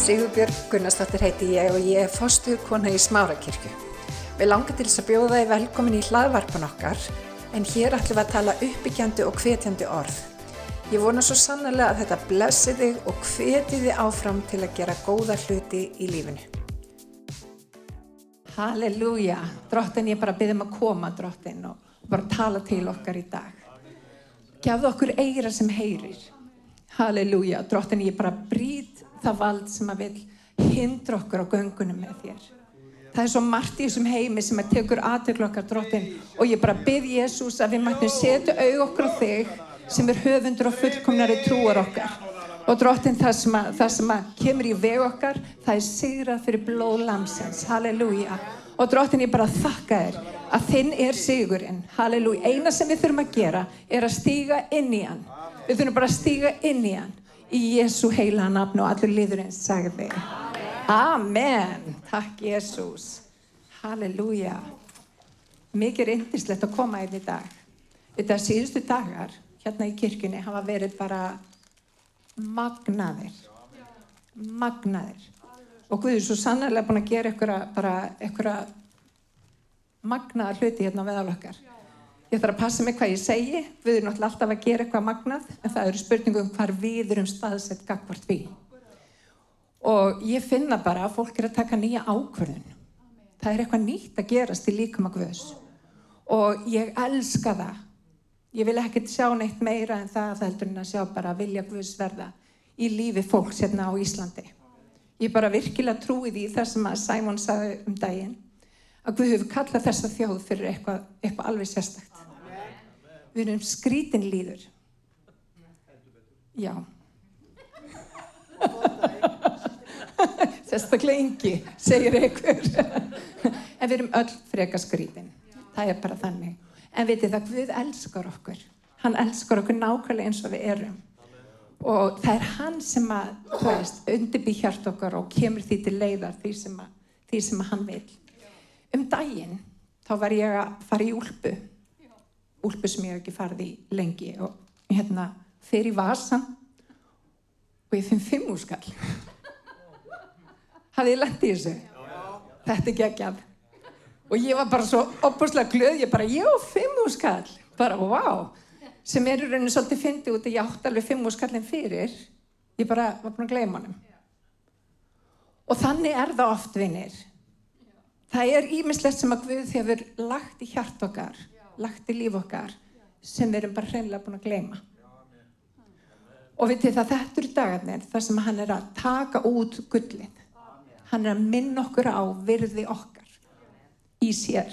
Sigurbjörg Gunnarsdóttir heiti ég og ég er fostuð kona í Smárakirkju. Við langar til þess að bjóða þið velkomin í hlaðvarpan okkar en hér ætlum við að tala uppbyggjandi og hvetjandi orð. Ég vona svo sannlega að þetta blessi þig og hveti þið áfram til að gera góða hluti í lífinu. Halleluja, drottin ég bara byrðum að koma drottin og bara tala til okkar í dag. Gjafðu okkur eira sem heyrir. Halleluja, drottin ég bara brýt það vald sem að vil hindra okkur á göngunum með þér. Það er svo margt í þessum heimi sem að tekur aðtöklu okkar drottin og ég bara byrð Jésús að við mættum setja auð okkur á þig sem er höfundur og fullkomnari trúar okkar. Og drottin það sem, að, það sem kemur í veg okkar, það er sigrað fyrir blóð lamsins. Halleluja. Og drottin ég bara þakka þér að þinn er sigurinn. Halleluja. Eina sem við þurfum að gera er að stíga inn í hann. Við þurfum bara að stíga inn í hann. Í Jésu heila nafn og allur liðurinn sagði. Amen. Takk Jésús. Halleluja. Mikið er yndislegt að koma inn í dag. Þetta síðustu dagar hérna í kirkjunni hafa verið bara magnaðir. Magnaðir. Og Guður svo sannarlega búin að gera einhverja, bara einhverja magnaðar hluti hérna á veðalokkar. Ég þarf að passa mig hvað ég segi. Við erum alltaf að gera eitthvað magnað en það eru spurningum um hvar við erum staðsett gagvart við. Og ég finna bara að fólk er að taka nýja ákvörðun. Það er eitthvað nýtt að gerast í líkama Guðs. Og ég elska það. Ég vil ekkert sjá neitt meira en það heldur en að sjá bara vilja Guðs verða í lífi fólks hérna á Íslandi. Ég bara virkilega trúi því það sem að Sæmón sagði um daginn að Guð hefur kallað þessa þjóð fyrir eitthvað, eitthvað alveg sérstakt. Við erum skrítin líður. Já. Sérstaklega yngi, segir einhver. en við erum öll freka skrítin. Það er bara þannig. En vitið það, Guð elskar okkur. Hann elskar okkur nákvæmlega eins og við erum. Og það er hann sem að, þú veist, undirbý hjart okkar og kemur því til leiðar því sem, að, því sem að hann vil. Um daginn, þá var ég að fara í úlpu. Úlpu sem ég hef ekki farið í lengi. Og hérna, fer í vasan og ég finn fimm úrskall. Hafið ég lendið þessu? Þetta er geggjað. Og ég var bara svo opbúrslega glöð, ég bara, já, fimm úrskall. Bara, wow. Sem er í rauninu svolítið fyndið út að ég átti alveg fimm úrskallin fyrir. Ég bara var búin að gleyma honum. Og þannig er það oft, vinnir. Það er ímislegt sem að Guð hefur lagt í hjart okkar, lagt í líf okkar, sem við erum bara hreinlega búin að gleyma. Og vitið það, þetta eru dagarnir þar sem hann er að taka út gullið. Hann er að minna okkur á virði okkar í sér.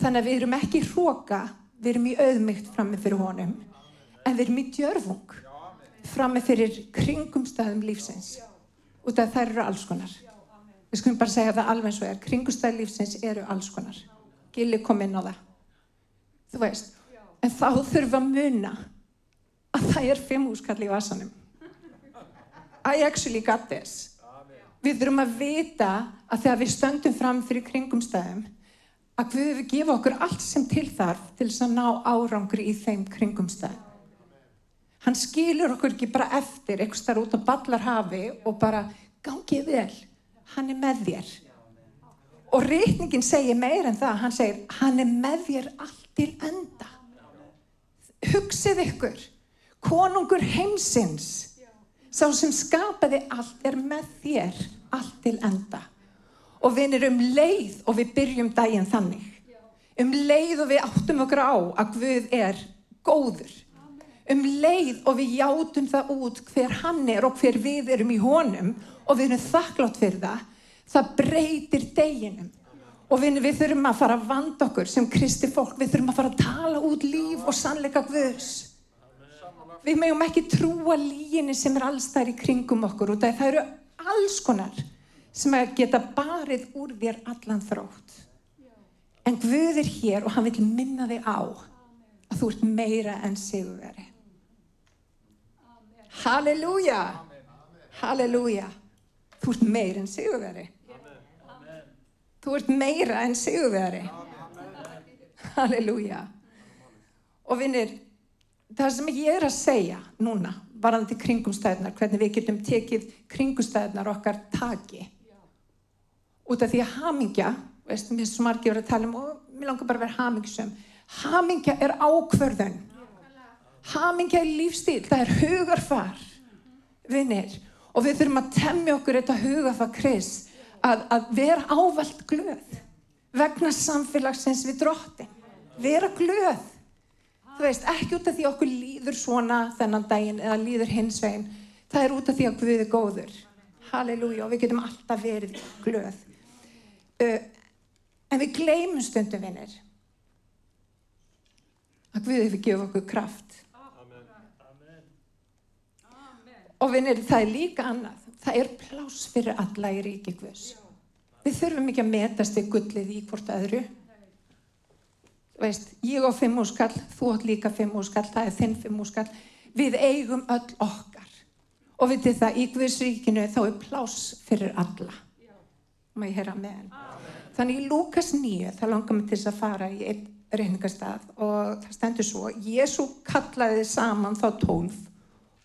Þannig að við erum ekki hróka, við erum í auðmygt frammi fyrir honum, en við erum í djörfung frammi fyrir kringumstæðum lífsins. Og það eru alls konar. Við skulum bara segja það alveg eins og er. Kringumstæði lífsins eru alls konar. Gilli kom inn á það. Þú veist. En þá þurfum að muna að það er fimm úrskall í vasanum. I actually got this. Við þurfum að vita að þegar við stöndum fram fyrir kringumstæðum að við hefum gefið okkur allt sem til þarf til þess að ná árangri í þeim kringumstæðum. Hann skilur okkur ekki bara eftir eitthvað starf út á ballarhafi og bara gangið vel. Hann er með þér. Og reikningin segir meir en það. Hann segir, hann er með þér allt til enda. Hugsið ykkur. Konungur heimsins, sá sem skapaði allt, er með þér allt til enda. Og við erum um leið og við byrjum daginn þannig. Um leið og við áttum okkur á að Guð er góður. Um leið og við játum það út hver hann er og hver við erum í honum og við erum þakklátt fyrir það, það breytir deginum. Og við, við þurfum að fara að vanda okkur sem kristi fólk, við þurfum að fara að tala út líf og sannleika Guðs. Við meðum ekki trúa líginni sem er alls þær í kringum okkur og það eru alls konar sem geta barið úr þér allan þrótt. En Guð er hér og hann vil minna þig á að þú ert meira en sigurveri. Halleluja! Halleluja! Þú ert meira en sigurveri. Þú ert meira en sigurveri. Halleluja! Og vinnir, það sem ég er að segja núna, varandi kringumstæðnar, hvernig við getum tekið kringumstæðnar okkar taki. Út af því að hamingja, veist, mér er svo margir að tala um og mér langar bara að vera hamingjusum. Hamingja er ákvörðun. Hamingja er lífstíl, það er hugarfar, vinnir. Og við þurfum að temja okkur þetta hugarfar kris, að, að vera ávalt glöð vegna samfélagsins við drottin. Vera glöð. Þú veist, ekki út af því okkur líður svona þennan daginn eða líður hins veginn. Það er út af því að Guð er góður. Halleluja og við getum alltaf verið glöð. Uh, en við gleymum stundum vinnir að Guð hefur gefið okkur kraft. Amen. Og vinnir, það er líka annað. Það er plás fyrir alla í ríki Guðs. Við þurfum ekki að metast í gullið í hvort öðru veist, ég á fimm úrskall, þú átt líka fimm úrskall, það er þinn fimm úrskall, við eigum öll okkar. Og vitið það, í Guðsríkinu þá er plás fyrir alla. Má ég heyra með henn. Þannig í Lúkas 9, það langar mig til þess að fara í einn reyningastað og það stendur svo, Jésu kallaði saman þá tólf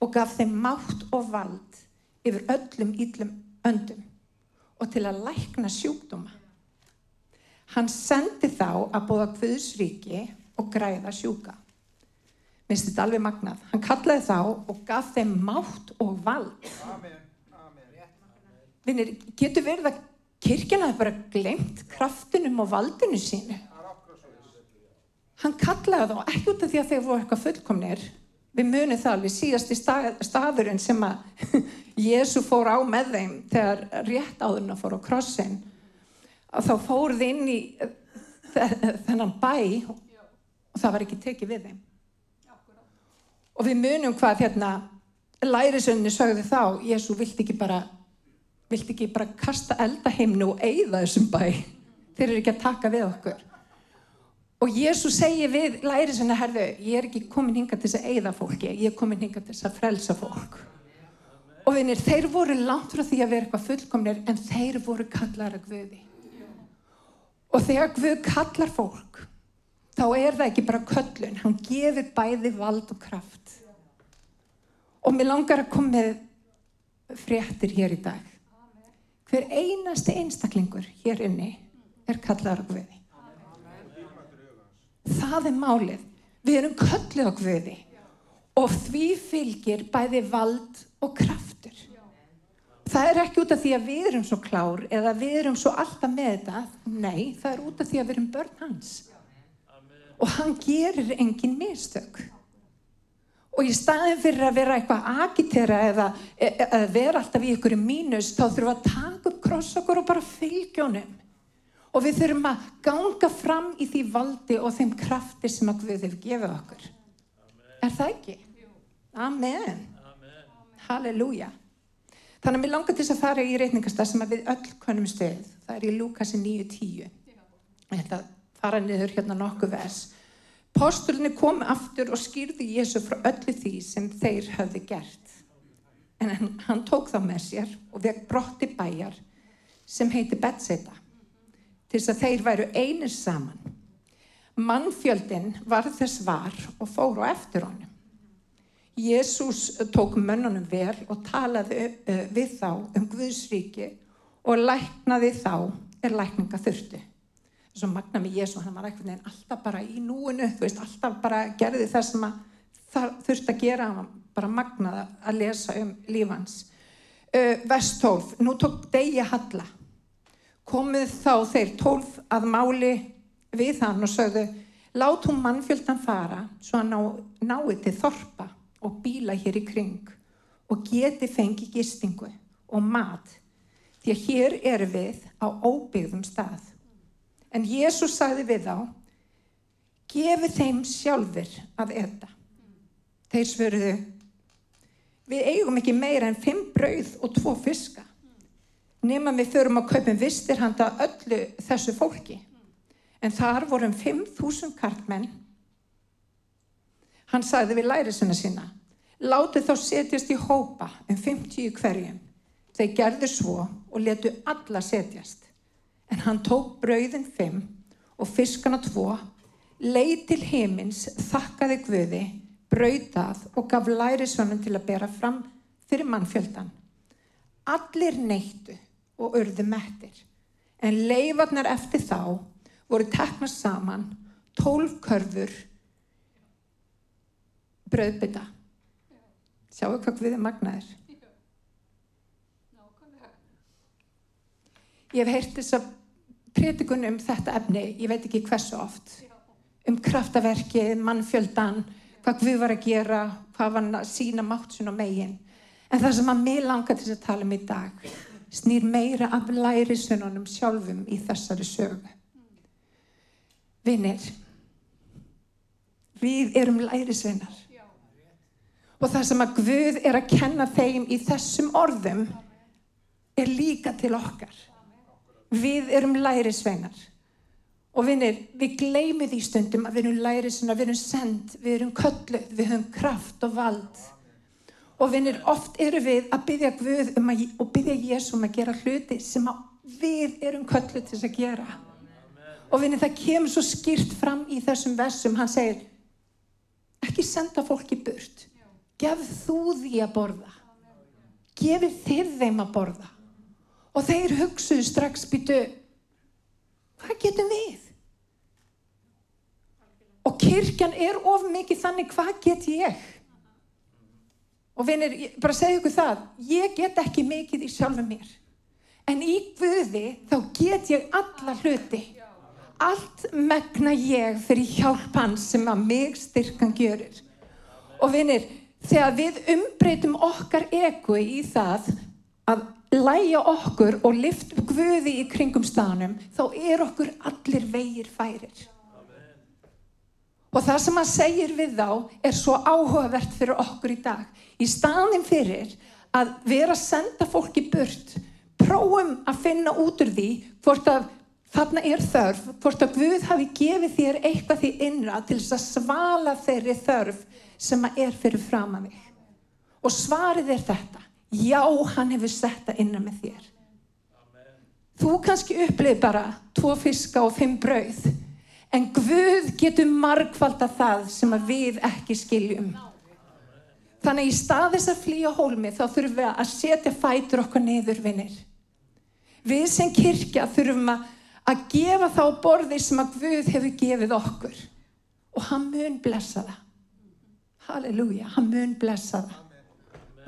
og gaf þeim mátt og vald yfir öllum íllum öndum og til að lækna sjúkdóma. Hann sendi þá að bóða Guðsríki og græða sjúka. Minnst þetta alveg magnað. Hann kallaði þá og gaf þeim mátt og vald. Amen. Vinnir, getur verið að kirkjana hefur bara glemt kraftinum og valdinu sínu? Hann kallaði þá ekki út af því að þeir voru eitthvað fullkomnir. Við munum það alveg síðast í stað, staðurinn sem að Jésu fór á með þeim þegar rétt áðurna fór á krossin að þá fóruð inn í þennan bæ og það var ekki tekið við þeim. Og við munum hvað hérna lærisönni sögðu þá, Jésu vilt ekki bara vilt ekki bara kasta eldaheimnu og eigða þessum bæ? Þeir eru ekki að taka við okkur. Og Jésu segir við lærisönni herðu, ég er ekki komin hinga til þess að eigða fólki, ég er komin hinga til þess að frelsa fólk. Og vinir, þeir voru langt frá því að vera eitthvað fullkomnir en þeir voru kallar að guði Og þegar Guð kallar fólk, þá er það ekki bara köllun, hann gefur bæði vald og kraft. Og mér langar að koma með fréttir hér í dag. Hver einasti einstaklingur hér inni er kallar á Guði. Það er málið. Við erum kallið á Guði og því fylgir bæði vald og kraftur það er ekki út af því að við erum svo klár eða við erum svo alltaf með þetta nei, það er út af því að við erum börn hans og hann gerir engin mistök og í staðin fyrir að vera eitthvað agitera eða e, e, að vera alltaf í ykkur mínus þá þurfum við að taka upp kross okkur og bara fylgjónum og við þurfum að ganga fram í því valdi og þeim krafti sem að við hefur gefið okkur Amen. er það ekki? Amen, Amen. Halleluja Þannig að mér langar til þess að fara í reytingastað sem við öll konum stöð. Það er í Lukasi 9.10. Ég ætla að fara niður hérna nokkuð vers. Postulinni kom aftur og skýrði Jésu frá öllu því sem þeir hafði gert. En hann, tók þá með sér og vekk brotti bæjar sem heiti Betseta til þess að þeir væru einir saman. Mannfjöldin var þess var og fóru á eftir honum. Jésús tók mönnunum vel og talaði uh, við þá um Guðsríki og læknaði þá er lækninga þurfti. Þess að magna með Jésú, hann var eitthvað nefn alltaf bara í núinu, þú veist, alltaf bara gerði það sem þurfti að gera, hann var bara magnaði að lesa um lífans. Vers 12, nú tók degi Halla, komið þá þeir 12 að máli við hann og sögðu, lát hún mannfjöldan fara svo hann ná, nái til þorpa og bíla hér í kring og geti fengi gistingu og mat því að hér er við á óbyggðum stað. En Jésús sagði við þá, gefi þeim sjálfur að etta. Þeir svöruðu, við eigum ekki meira en fimm brauð og tvo fiska. Nefn að við förum að kaupum vistir handa öllu þessu fólki. En þar vorum 5.000 kartmenn Hann sagði við lærisuna sína, látið þá setjast í hópa um 50 hverjum. Þeir gerðu svo og letu alla setjast. En hann tók brauðin 5 og fiskana 2, leið til heimins, þakkaði Guði, brautað og gaf lærisvönum til að bera fram fyrir mannfjöldan. Allir neittu og urðu mettir, en leifarnar eftir þá voru tekna saman tólf körfur bröðbytta. Sjáu hvað við erum magnaðir. Ég hef heyrt þess að prétikun um þetta efni, ég veit ekki hversu oft, um kraftaverkið, mannfjöldan, hvað við var að gera, hvað var að sína máttsun og megin. En það sem að mér langar til að tala um í dag snýr meira af lærisununum sjálfum í þessari sögu. Vinnir, við erum lærisvinnar. Og það sem að Guð er að kenna þeim í þessum orðum er líka til okkar. Við erum lærisveinar. Og vinnir, við gleymið í stundum að við erum lærisveinar, við erum send, við erum kölluð, við höfum kraft og vald. Og vinnir, oft eru við að byggja Guð um að, og byggja Jésum um að gera hluti sem við erum kölluð til þess að gera. Og vinnir, það kemur svo skýrt fram í þessum versum, hann segir, ekki senda fólki burt, gef þú því að borða, gefið þið þeim að borða. Og þeir hugsuðu strax býtu, hvað getum við? Og kirkjan er of mikið þannig, hvað get ég? Og vinir, bara segja ykkur það, ég get ekki mikið í sjálfu mér. En í Guði þá get ég alla hluti. Allt megna ég fyrir hjálp hans sem að mig styrkan gjörir. Og vinir, þegar við umbreytum okkar egu í það að læja okkur og lift Guði í kringum stanum, þá er okkur allir vegir færir. Og það sem hann segir við þá er svo áhugavert fyrir okkur í dag. Í staðin fyrir að vera að senda fólki burt, prófum að finna út úr því hvort að þarna er þörf, hvort að Guð hafi gefið þér eitthvað því innra til þess að svala þeirri þörf sem er fyrir fram að mig. Og svarið er þetta, já hann hefur sett það innan með þér. Þú kannski upplið bara tvo fiska og fimm brauð, En Guð getur margfalda það sem við ekki skiljum. Þannig í stað þess að flýja hólmi þá þurfum við að setja fætur okkur niður vinnir. Við sem kirkja þurfum að, að gefa þá borði sem að Guð hefur gefið okkur. Og hann mun blessa það. Halleluja, hann mun blessa það.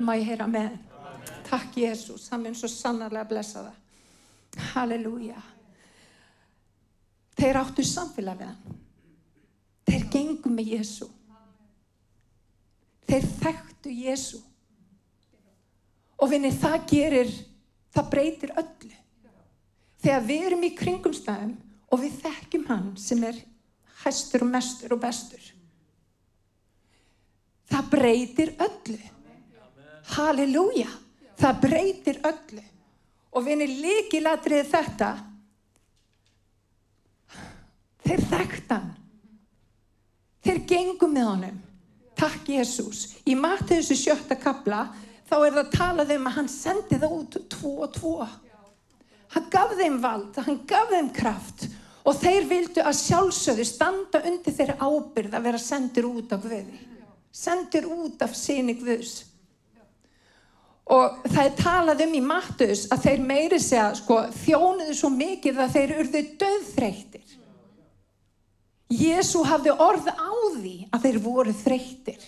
Má ég heyra með? Takk Jésús, hann mun svo sannarlega blessa það. Halleluja. Þeir áttu samfélag við hann. Þeir gengum með Jésu. Þeir þekktu Jésu. Og vinni það gerir, það breytir öllu. Þegar við erum í kringumstæðum og við þekkjum hann sem er hæstur og mestur og bestur. Það breytir öllu. Halleluja. Það breytir öllu. Og vinni líkilatrið þetta Þeir þekkt hann. Þeir gengum með honum. Takk Jésús. Í Mattiðssu sjötta kabla þá er það að tala þeim að hann sendi það út tvo og tvo. Hann gaf þeim vald, hann gaf þeim kraft og þeir vildu að sjálfsögðu standa undir þeirra ábyrð að vera sendir út af Guði. Sendir út af síni Guðs. Og það er talað um í Mattiðs að þeir meiri segja sko, þjónuðu svo mikið að þeir urðu döðþreyttir. Jésu hafði orð á því að þeir voru þreyttir.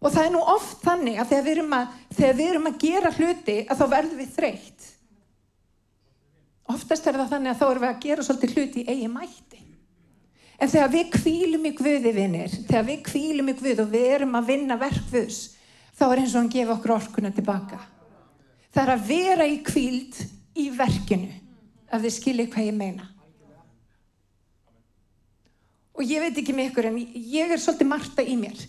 Og það er nú oft þannig að þegar við erum að, við erum að gera hluti að þá verðum við þreytt. Oftast er það þannig að þá erum við að gera svolítið hluti í eigi mætti. En þegar við kvílum í Guði vinnir, þegar við kvílum í Guð og við erum að vinna verkvöðs, þá er eins og hann gefa okkur orkuna tilbaka. Það er að vera í kvíld í verkinu, að þið skiljið hvað ég meina. Og ég veit ekki með ykkur en ég er svolítið marta í mér.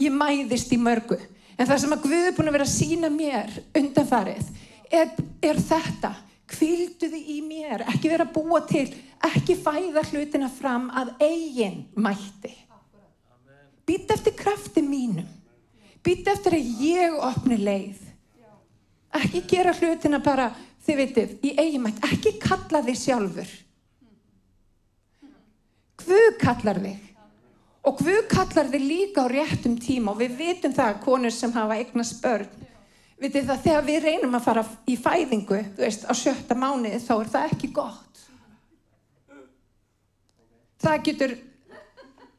Ég mæðist í mörgu. En það sem að Guð er búin að vera að sína mér undanfarið er, er þetta kvildu þið í mér. Ekki vera búa til, ekki fæða hlutina fram að eigin mætti. Být eftir krafti mínum. Být eftir að ég opni leið. Ekki gera hlutina bara þið veitir, í eigin mætti. Ekki kalla þið sjálfur. Guð kallar þig. Og Guð kallar þið líka á réttum tíma. Og við vitum það að konur sem hafa eignast börn. Vitið það þegar við reynum að fara í fæðingu, þú veist, á sjötta mánuði þá er það ekki gott. Það getur,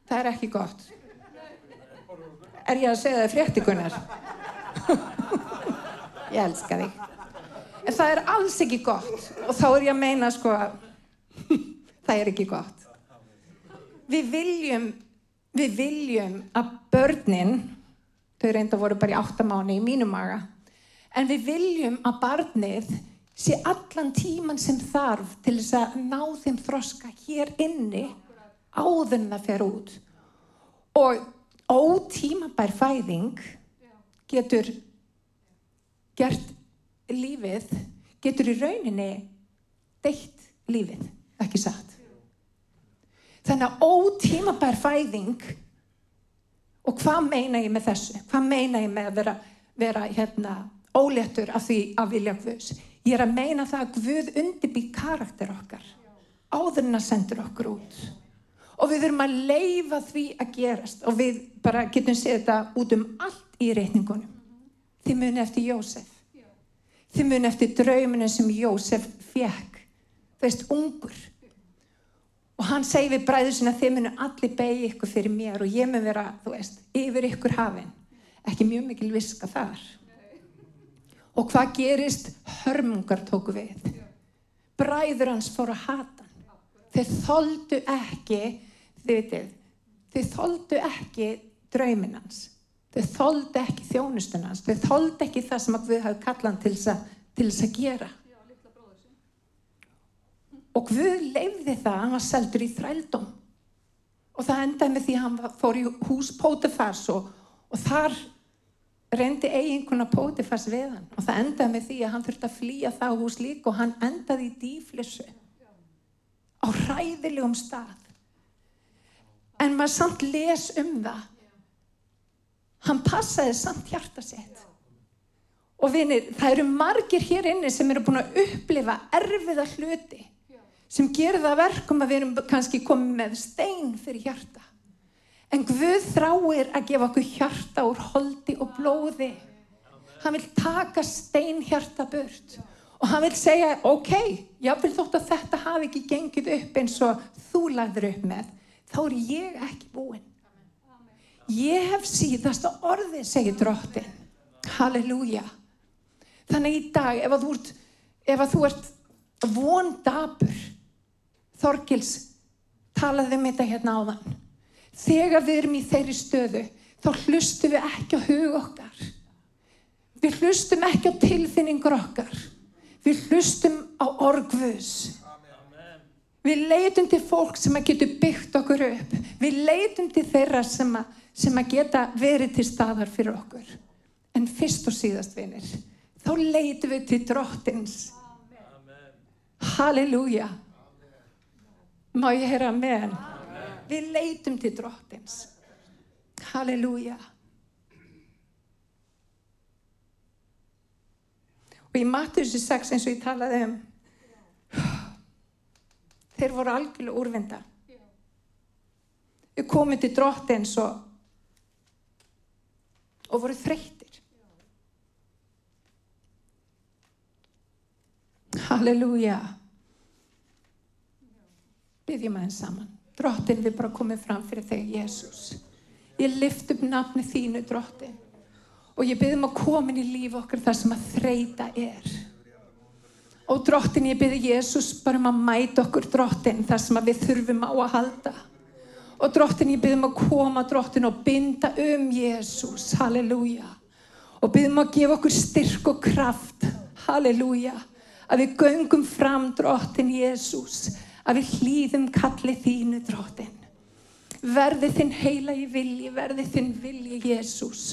það er ekki gott. Er ég að segja það fréttikunar? ég elska þig. En það er alls ekki gott og þá er ég að meina sko að það er ekki gott. Við viljum, við viljum að börnin, þau reynda voru bara í áttamáni í mínum maga, en við viljum að barnið sé allan tíman sem þarf til þess að ná þeim þroska hér inni áður en það fer út. Og ótímabær fæðing getur gert lífið, getur í rauninni deitt lífið, ekki satt. Þannig að ótímabær fæðing og hvað meina ég með þessu? Hvað meina ég með að vera, vera hérna, óléttur af því að vilja Guðs? Ég er að meina það að Guð undirbý karakter okkar áður en að sendur okkur út. Og við þurfum að leifa því að gerast og við bara getum séð þetta út um allt í reyningunum. Þið muni eftir Jósef. Þið muni eftir drauminu sem Jósef fekk. Það veist, ungur. Og hann segi við bræður sinna þið muni allir beigja ykkur fyrir mér og ég mun vera, þú veist, yfir ykkur hafinn. Ekki mjög mikil viska þar. Og hvað gerist? Hörmungar tóku við. Bræður hans fóru að hata hann. Þeir þóldu ekki, þið veitir, þeir þóldu ekki drauminans. Þeir þóldu ekki þjónustunans. Þeir þóldu ekki það sem við hafum kallað til þess að gera. Og Guð leifði það, hann var seldur í þrældum. Og það endaði með því að hann fór í hús Pótifars og, og þar reyndi eiginkuna Pótifars við hann. Og það endaði með því að hann þurfti að flýja það hús líka og hann endaði í dýflissu á hræðilegum stað. En maður samt les um það. Hann passaði samt hjarta sitt. Og vinir, það eru margir hér inni sem eru búin að upplifa erfiða hluti sem gerir það verkum að við erum kannski komið með stein fyrir hjarta. En Guð þráir að gefa okkur hjarta úr holdi og blóði. Hann vil taka stein hjarta burt og hann vil segja, ok, ég vil þótt að þetta hafi ekki gengið upp eins og þú lagður upp með, þá er ég ekki búinn. Ég hef síðasta orði, segir drottin. Halleluja. Þannig í dag, ef að þú ert, að þú ert vondabur, Þorgils talaði um þetta hérna áðan. Þegar við erum í þeirri stöðu, þá hlustum við ekki á hug okkar. Við hlustum ekki á tilfinningur okkar. Við hlustum á orgvus. Við leitum til fólk sem að getur byggt okkur upp. Við leitum til þeirra sem að, sem að geta verið til staðar fyrir okkur. En fyrst og síðast, vinir, þá leitum við til drottins. Halleluja. Má ég heyra með hann? Við leitum til drottins. Halleluja. Og í Matthúsi 6 eins og ég talaði um, þeir voru algjörlega úrvinda. Við komum til drottins og, og voru þreytir. Halleluja. Byggjum aðeins saman. Drottin við bara komum fram fyrir þig, Jésús. Ég lift upp nafni þínu, drottin. Og ég byggjum að komin í líf okkar þar sem að þreita er. Og drottin, ég byggjum Jésús bara um að mæta okkur, drottin, þar sem að við þurfum á að halda. Og drottin, ég byggjum að koma, drottin, og binda um Jésús. Halleluja. Og byggjum að gefa okkur styrk og kraft. Halleluja. Að við göngum fram, drottin, Jésús að við hlýðum kalli þínu drótin. Verði þinn heila í vilji, verði þinn vilji Jésús.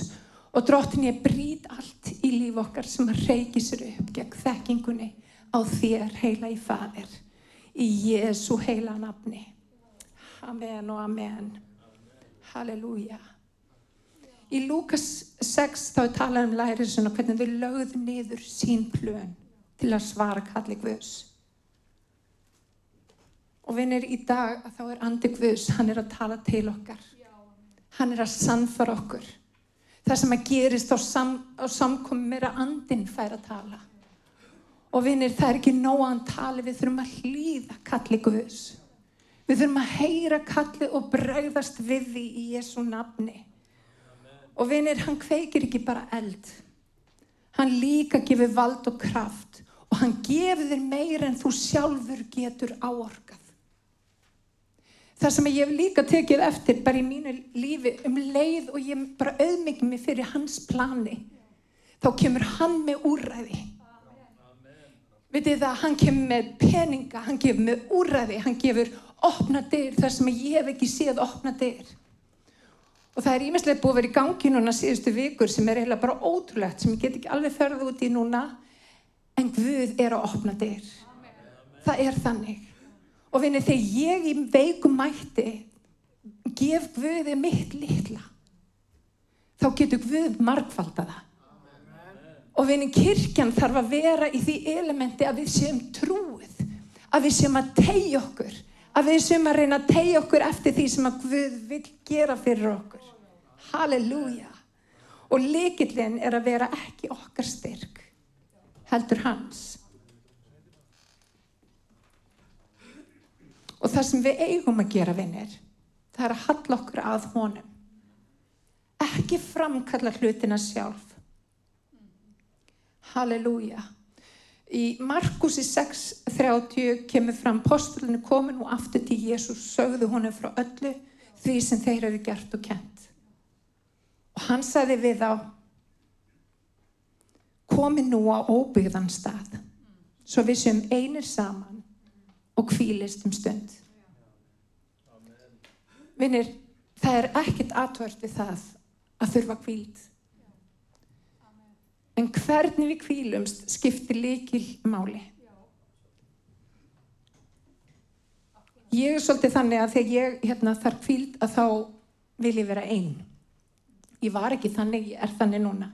Og drótin ég brýt allt í líf okkar sem að reiki sér upp gegn þekkingunni á þér heila í fadir. Í Jésu heila nafni. Amen og amen. Halleluja. Í Lukas 6 þá er talað um læriðsuna hvernig við lögðum niður sín plön til að svara kalli Guðs. Og vinnir í dag að þá er andi Guðs, hann er að tala til okkar. Hann er að sannfara okkur. Það sem að gerist á, sam, á samkomum er að andinn fær að tala. Og vinnir, það er ekki hann tali, við þurfum að hlýða kalli Guðs. Við þurfum að heyra kalli og bregðast við því í Jésu nafni. Og vinnir, hann kveikir ekki bara eld. Hann líka gefur vald og kraft og hann gefur þér meir en þú sjálfur getur áorkað. Það sem ég hef líka tekið eftir bara í mínu lífi um leið og ég bara auðmyggjum mig fyrir hans plani, þá kemur hann með úræði. Vitið það, hann kemur með peninga, hann gefur með úræði, hann gefur opna dyr þar sem ég hef ekki séð opna dyr. Og það er ímestlega búið að vera í gangi núna síðustu vikur sem er eiginlega bara ótrúlegt, sem ég get ekki alveg ferðið út í núna, en Guð er að opna dyr. Það er þannig. Og vinni, þegar ég í veikum mætti gef Guði mitt litla, þá getur Guð markvalda það. Og vinni, kirkjan þarf að vera í því elementi að við séum trúið, að við séum að tegja okkur, að við séum að reyna að tegja okkur eftir því sem að Guð vil gera fyrir okkur. Halleluja. Og likillin er að vera ekki okkar styrk, heldur hans. Og það sem við eigum að gera, vinnir, það er að halla okkur að honum. Ekki framkalla hlutina sjálf. Halleluja. Í Markusi 6.30 kemur fram postulinu komin og aftur til Jésús sögðu honum frá öllu því sem þeir eru gert og kent. Og hann sagði við á komi nú á óbyggðan stað svo við séum einir saman og kvílist um stund. Vinnir, það er ekkert atvört við það að þurfa kvíld. En hvernig við kvílumst skiptir líkil máli. Ég er svolítið þannig að þegar ég hérna, þarf kvíld að þá vil ég vera einn. Ég var ekki þannig, ég er þannig núna.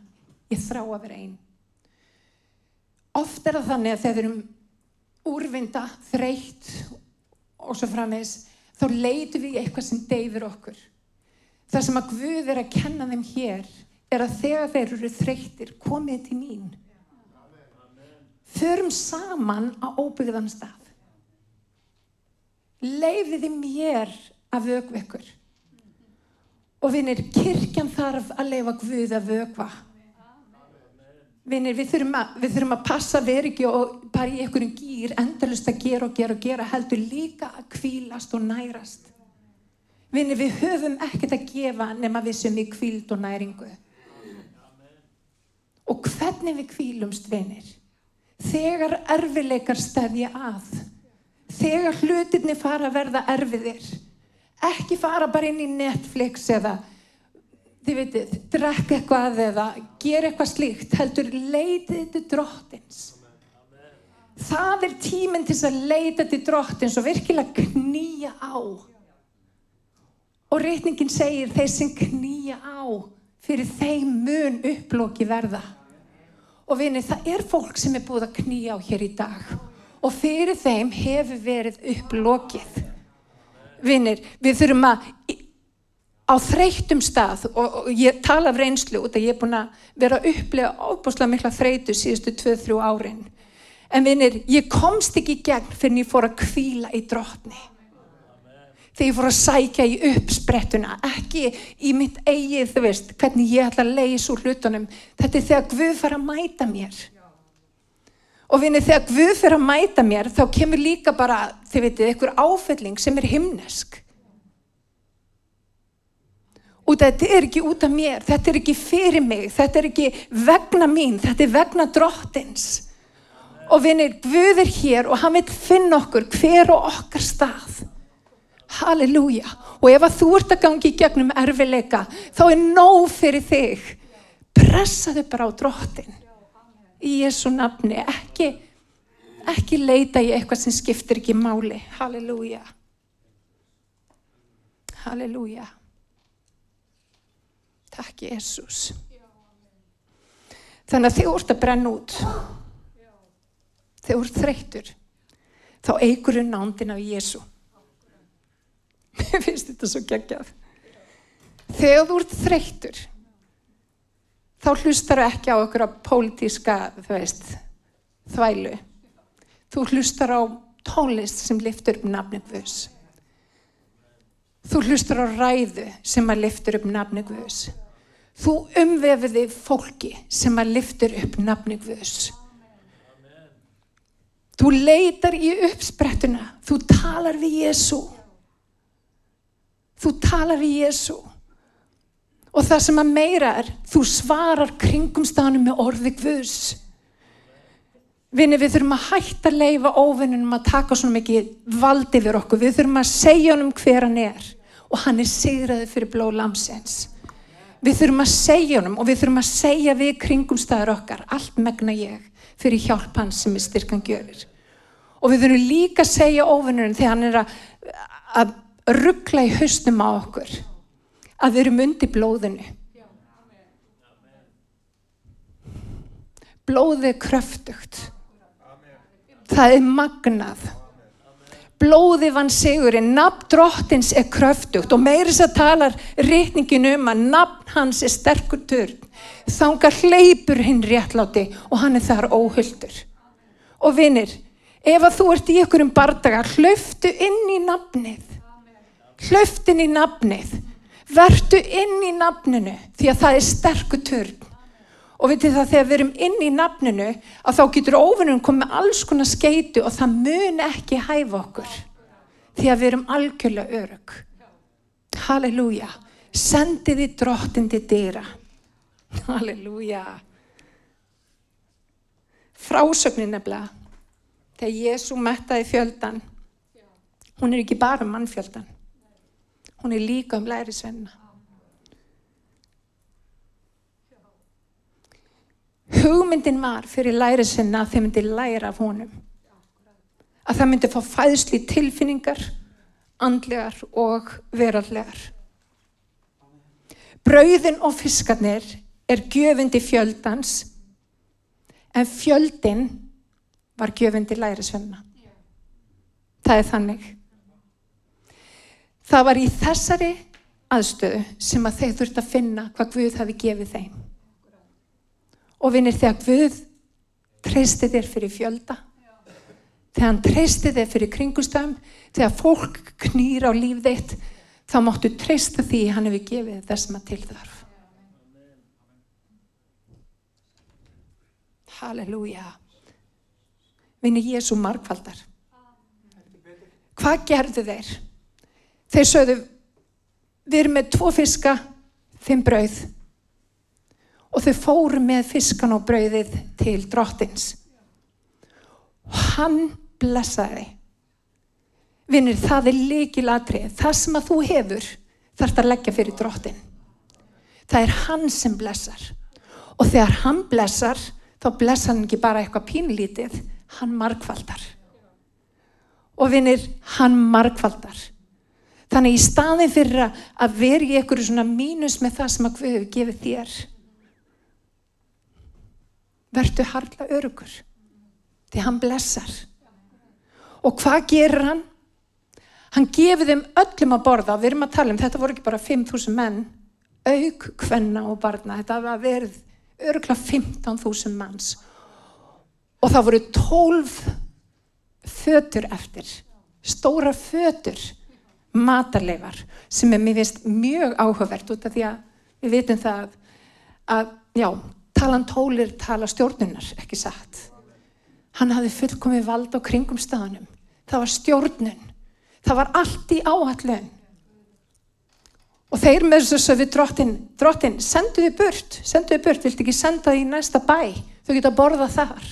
Ég þrá að vera einn. Oft er það þannig að þegar við erum úrvinda, þreytt og svo framins, þá leitum við eitthvað sem deyfir okkur. Það sem að Guð er að kenna þeim hér er að þegar þeir eru þreyttir, komið til mín. Förum saman á óbyggðan stað. Leifiði mér að vögu ykkur. Og vinir, kirkjan þarf að leifa Guð að vögva. Vinir, við þurfum, að, við þurfum að passa verið ekki og bara í einhverjum gýr endalust að gera og gera og gera heldur líka að kvílast og nærast. Vinir, við höfum ekkert að gefa nema við sem við kvíld og næringu. Og hvernig við kvílumst, vinir? Þegar erfileikar stefja að. Þegar hlutinni fara að verða erfiðir. Ekki fara bara inn í Netflix eða þið veitir, drekka eitthvað eða gera eitthvað slíkt, heldur leitið til drottins. Það er tíminn til að leita til drottins og virkilega knýja á. Og reytningin segir þeir sem knýja á fyrir þeim mun upplóki verða. Og vinni, það er fólk sem er búið að knýja á hér í dag. Og fyrir þeim hefur verið upplókið. Vinnir, við þurfum að á þreytum stað og, og ég tala af reynslu út að ég er búin að vera að upplega óbúslega mikla þreytu síðustu 2-3 árin. En vinnir, ég komst ekki í gegn fyrir ég fór að kvíla í drotni þegar ég fór að sækja í uppsprettuna ekki í mitt eigið, þú veist hvernig ég ætla að leysa úr hlutunum. Þetta er þegar Guð fara að mæta mér. Og vinnir, þegar Guð fara að mæta mér þá kemur líka bara, þið veitir, einhver áfelling sem er himnesk og þetta er ekki út af mér, þetta er ekki fyrir mig, þetta er ekki vegna mín, þetta er vegna drottins. Og vinir, Guð er hér og hann vil finna okkur hver og okkar stað. Halleluja. Og ef að þú ert að gangi í gegnum erfileika, þá er nóg fyrir þig. Pressaðu bara á drottin. Í Jésu nafni, ekki, ekki leita í eitthvað sem skiptir ekki máli. Halleluja. Halleluja. Takk Jésús. Þannig að þú ert að brenna út, þú ert þreytur, þá eigur þú nándin af Jésú. Mér finnst þetta svo geggjað. þegar þú ert þreyttur, þá hlustar ekki á okkur á pólitíska, veist, þvælu. Þú hlustar á tónlist sem liftur upp nafni Guðs. Þú hlustar á ræðu sem liftur upp nafni Guðs. Þú umvefiði fólki sem að liftur upp nafni Guðs. Þú leitar í uppsprettuna. Þú talar við Jésu. Þú talar við Jésu. Og það sem að meira er, þú svarar kringumstafnum með orði Guðs. Vinni, við þurfum að hætta að leifa óvinnunum að taka svona mikið valdi fyrir okkur. Við þurfum að segja honum hver hann er og hann er sigraði fyrir blóð lamsins. Við þurfum að segja honum og við þurfum að segja við kringumstæður okkar, allt megna ég, fyrir hjálp hans sem er styrkan gjörir. Og við þurfum líka að segja óvinnunum þegar hann er að, að ruggla í hausnum á okkur, að við erum undir blóðinu. Blóðið er kröftugt. Það er magnað. Blóði vann sigurinn, nafn drottins er kröftugt og meiris að talar rítningin um að nafn hans er sterkur törn. Þangar hleypur hinn réttláti og hann er þar óhulltur. Og vinnir, ef að þú ert í ykkur um bardaga, hlöftu inn í nafnið. Hlöftu inn í nafnið. Vertu inn í nafninu því að það er sterkur törn. Og veitir það þegar við erum inn í nafninu að þá getur ofunum komið alls konar skeitu og það mun ekki hæfa okkur. Því að við erum algjörlega örug. Halleluja. Sendiði drottindi dýra. Halleluja. Frásögnin nefnilega. Þegar Jésu mettaði fjöldan. Hún er ekki bara um mannfjöldan. Hún er líka um lærisvenna. Hugmyndin var fyrir læri sinna að þeim myndi læra af honum. Að það myndi fá fæðsli tilfinningar, andlegar og verallegar. Brauðin og fiskarnir er gjöfundi fjöldans en fjöldin var gjöfundi læri sinna. Það er þannig. Það var í þessari aðstöðu sem að þeir þurft að finna hvað Guð hafi gefið þeim. Og vinnir þegar Guð treysti þér fyrir fjölda, þegar hann treysti þér fyrir kringustöðum, þegar fólk knýr á líf þitt, þá máttu treysta því hann hefur gefið þess maður til þarf. Halleluja. Vinnir Jésu markvaldar. Hvað gerðu þeir? Þeir sögðu, við erum með tvo fiska, fimm brauð og þau fóru með fiskan og brauðið til drottins. Og hann blessaði. Vinnir, það er líkilatrið. Það sem að þú hefur þarf það að leggja fyrir drottin. Það er hann sem blessar. Og þegar hann blessar, þá blessar hann ekki bara eitthvað pínlítið, hann markvaldar. Og vinnir, hann markvaldar. Þannig í staðin fyrir að í einhverju svona mínus með það sem að Guð hefur gefið þér, verðu harla örugur því hann blessar. Og hvað gerur hann? Hann gefið þeim öllum að borða. Við erum að tala um, þetta voru ekki bara 5.000 menn auk, kvenna og barna. Þetta var verið örugla 15.000 manns. Og það voru 12 fötur eftir stóra fötur matarleifar sem er mér vist mjög áhugavert út af því að við vitum það að já, talan tólir tala stjórnunar, ekki satt. Hann hafði fullkomið vald á kringum staðanum. Það var stjórnun. Það var allt í áhallun. Og þeir með þess að við drottin, drottin, sendu þið burt, sendu þið burt, vilt ekki senda þið í næsta bæ, þau geta borðað þar.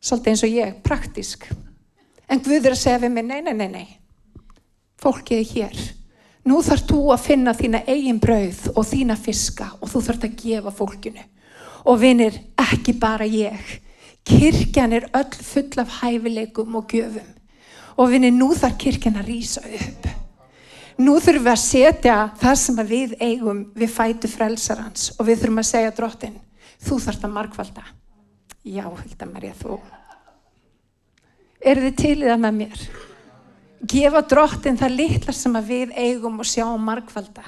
Svolítið eins og ég, praktísk. En Guð er að segja við mig, nei, nei, nei, nei, fólkið er hér. Nú þarf þú að finna þína eigin brauð og þína fiska og þú þarf að gefa fólkinu og vinir ekki bara ég. Kirkjan er öll full af hæfileikum og gjöfum. Og vinir nú þarf kirkjan að rýsa upp. Nú þurfum við að setja það sem við eigum við fætu frelsarans. Og við þurfum að segja drottin þú þarfst að markvalda já, Hilda Marja, þú. Er þið til í það með mér? Gefa drottin það litlar sem við eigum og sjá markvalda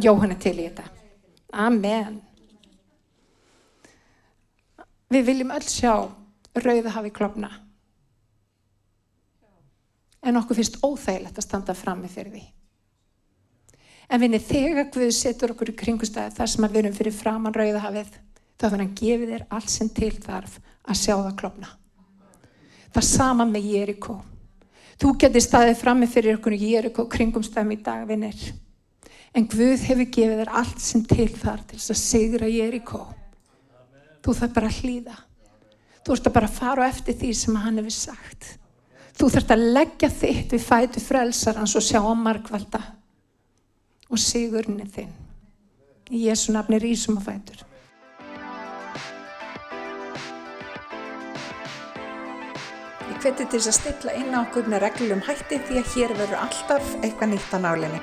Jóhann er til í þetta. Amen. Við viljum öll sjá rauða hafi klopna. En okkur finnst óþægilegt að standa frammi fyrir því. En vinni, þegar Guð setur okkur í kringustæði þar sem að við erum fyrir framann rauðahafið, þá verður hann gefið þér allt sem til þarf að sjá það klopna. Það sama með Jerikó. Þú getur staðið frammi fyrir okkur í Jerikó kringumstæðum í dag, vinnir. En Guð hefur gefið þér allt sem til þar til þess að sigra Jerikó. Þú þarf bara að hlýða. Þú að bara fara eftir því sem hann hefur sagt. Þú þarf að leggja þitt við fætu frelsarans og sjá á markvalda og sigurinn er þinn. Í Jésu nafni rísum og fætur. Ég hveti til þess að stilla inn á okkur með reglum hætti því að hér verður alltaf eitthvað nýtt á nálinni.